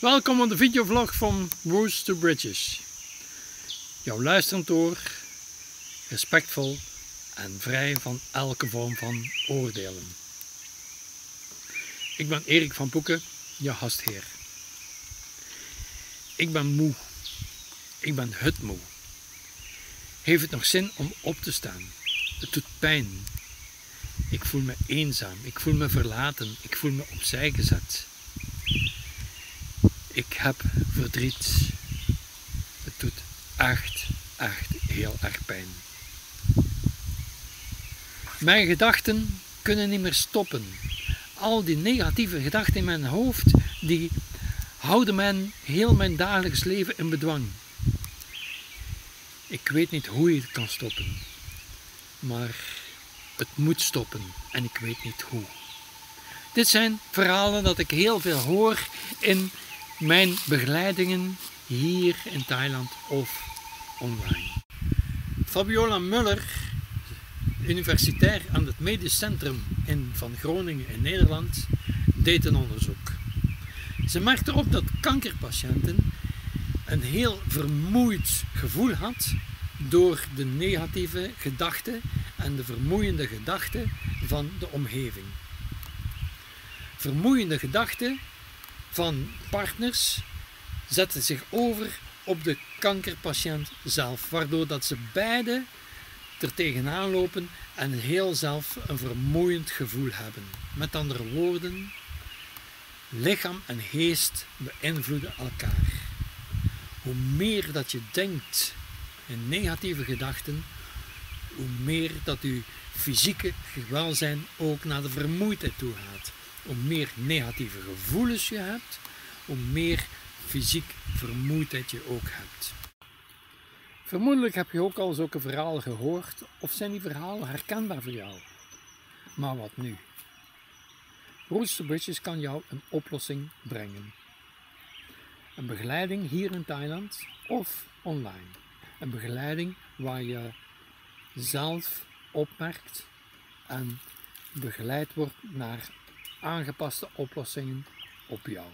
Welkom op de videovlog van Roots to Bridges. Jouw luisterend oor, respectvol en vrij van elke vorm van oordelen. Ik ben Erik van Poeken, je gastheer. Ik ben moe. Ik ben hutmoe. Heeft het nog zin om op te staan? Het doet pijn. Ik voel me eenzaam. Ik voel me verlaten. Ik voel me opzij gezet. Ik heb verdriet. Het doet echt, echt heel erg pijn. Mijn gedachten kunnen niet meer stoppen. Al die negatieve gedachten in mijn hoofd, die houden mijn, heel mijn dagelijks leven in bedwang. Ik weet niet hoe je het kan stoppen, maar het moet stoppen en ik weet niet hoe. Dit zijn verhalen dat ik heel veel hoor in mijn begeleidingen hier in Thailand of online. Fabiola Muller, universitair aan het Medisch Centrum in, van Groningen in Nederland, deed een onderzoek. Ze merkte op dat kankerpatiënten een heel vermoeid gevoel had door de negatieve gedachten en de vermoeiende gedachten van de omgeving. Vermoeiende gedachten van partners zetten zich over op de kankerpatiënt zelf, waardoor dat ze beide er tegenaan lopen en heel zelf een vermoeiend gevoel hebben. Met andere woorden, lichaam en geest beïnvloeden elkaar. Hoe meer dat je denkt in negatieve gedachten, hoe meer dat uw fysieke welzijn ook naar de vermoeidheid toe gaat hoe meer negatieve gevoelens je hebt, hoe meer fysiek vermoeidheid je ook hebt. Vermoedelijk heb je ook al zulke verhalen gehoord of zijn die verhalen herkenbaar voor jou. Maar wat nu? Rooster Bridges kan jou een oplossing brengen. Een begeleiding hier in Thailand of online. Een begeleiding waar je zelf opmerkt en begeleid wordt naar aangepaste oplossingen op jou.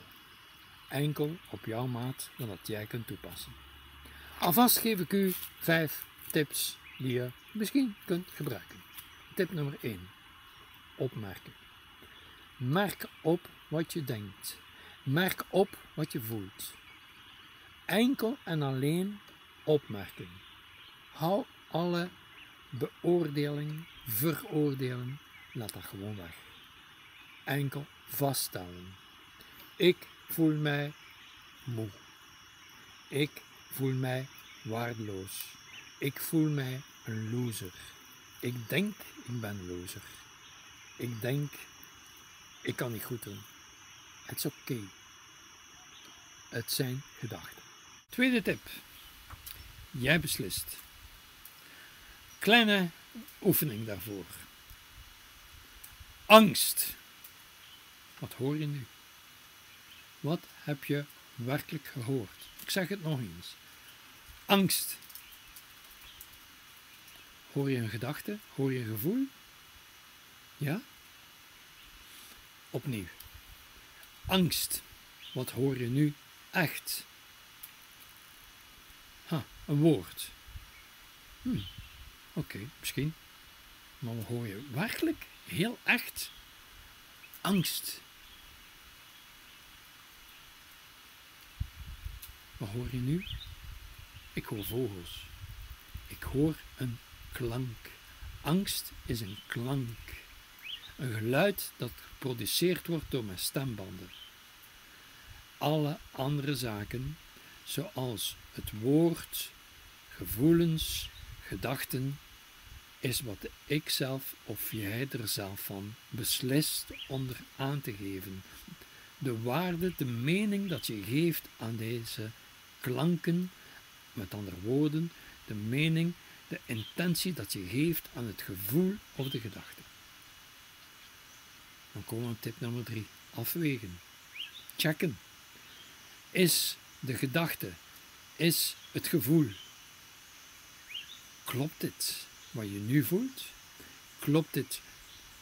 Enkel op jouw maat dat jij kunt toepassen. Alvast geef ik u vijf tips die je misschien kunt gebruiken. Tip nummer 1. Opmerken. Merk op wat je denkt. Merk op wat je voelt. Enkel en alleen opmerking. Hou alle beoordeling, veroordelen, laat dat gewoon weg enkel vaststellen. Ik voel mij moe. Ik voel mij waardeloos. Ik voel mij een loser. Ik denk ik ben loser. Ik denk ik kan niet goed doen. Het is oké. Het zijn gedachten. Tweede tip. Jij beslist. Kleine oefening daarvoor. Angst. Wat hoor je nu? Wat heb je werkelijk gehoord? Ik zeg het nog eens. Angst. Hoor je een gedachte? Hoor je een gevoel? Ja? Opnieuw. Angst. Wat hoor je nu echt? Ha, een woord. Hm, oké, misschien. Maar hoor je werkelijk? Heel echt? Angst. Wat hoor je nu? Ik hoor vogels. Ik hoor een klank. Angst is een klank. Een geluid dat geproduceerd wordt door mijn stembanden. Alle andere zaken, zoals het woord, gevoelens, gedachten, is wat ik zelf of jij er zelf van beslist onder aan te geven. De waarde, de mening dat je geeft aan deze klanken, met andere woorden, de mening, de intentie dat je geeft aan het gevoel of de gedachte. Dan komen we op tip nummer drie. Afwegen. Checken. Is de gedachte, is het gevoel, klopt dit wat je nu voelt? Klopt dit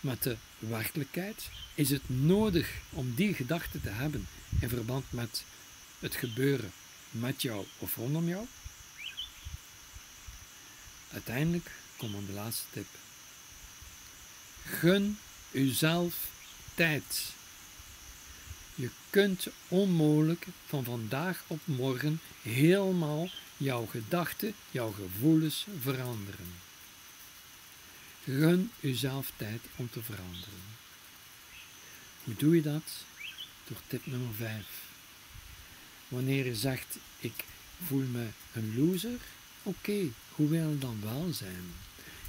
met de werkelijkheid? Is het nodig om die gedachte te hebben in verband met het gebeuren met jou of rondom jou? Uiteindelijk komt aan de laatste tip. Gun uzelf tijd. Je kunt onmogelijk van vandaag op morgen helemaal jouw gedachten, jouw gevoelens veranderen. Gun uzelf tijd om te veranderen. Hoe doe je dat? Door tip nummer 5. Wanneer je zegt, ik voel me een loser, oké, hoe wil het dan wel zijn?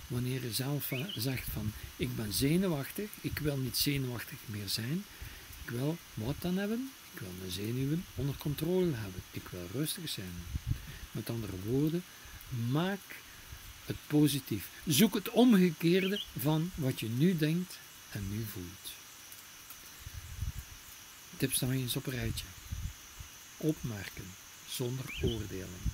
Wanneer je zelf zegt van, ik ben zenuwachtig, ik wil niet zenuwachtig meer zijn, ik wil wat dan hebben? Ik wil mijn zenuwen onder controle hebben, ik wil rustig zijn. Met andere woorden, maak het positief. Zoek het omgekeerde van wat je nu denkt en nu voelt. Tips nog eens op een rijtje. Opmerken zonder oordelen.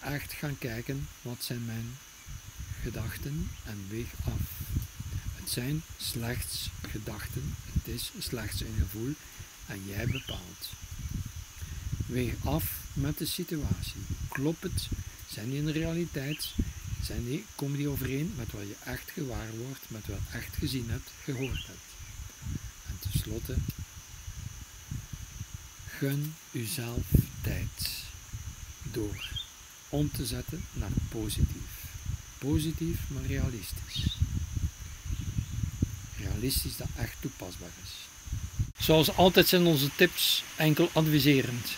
Echt gaan kijken wat zijn mijn gedachten en weeg af. Het zijn slechts gedachten, het is slechts een gevoel en jij bepaalt. Weeg af met de situatie. Klopt het? Zijn die in de realiteit? Zijn die, komen die overeen met wat je echt gewaar wordt, met wat je echt gezien hebt, gehoord hebt? En tenslotte, gun uzelf tijd door om te zetten naar positief. Positief, maar realistisch. Realistisch dat echt toepasbaar is. Zoals altijd zijn onze tips enkel adviserend.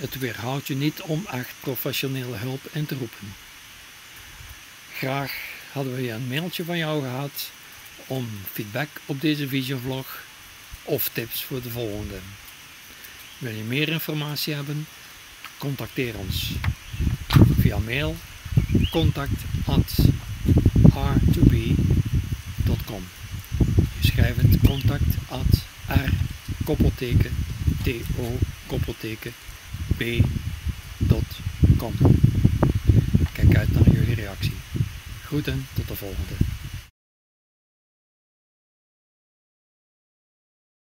Het weerhoudt je niet om echt professionele hulp in te roepen. Graag hadden we een mailtje van jou gehad om feedback op deze videovlog of tips voor de volgende. Wil je meer informatie hebben? Contacteer ons via mail contact at r2b.com. Je schrijft het contact at r koppelteken t o koppelteken b.com. Kijk uit naar jullie reactie. Groeten, tot de volgende.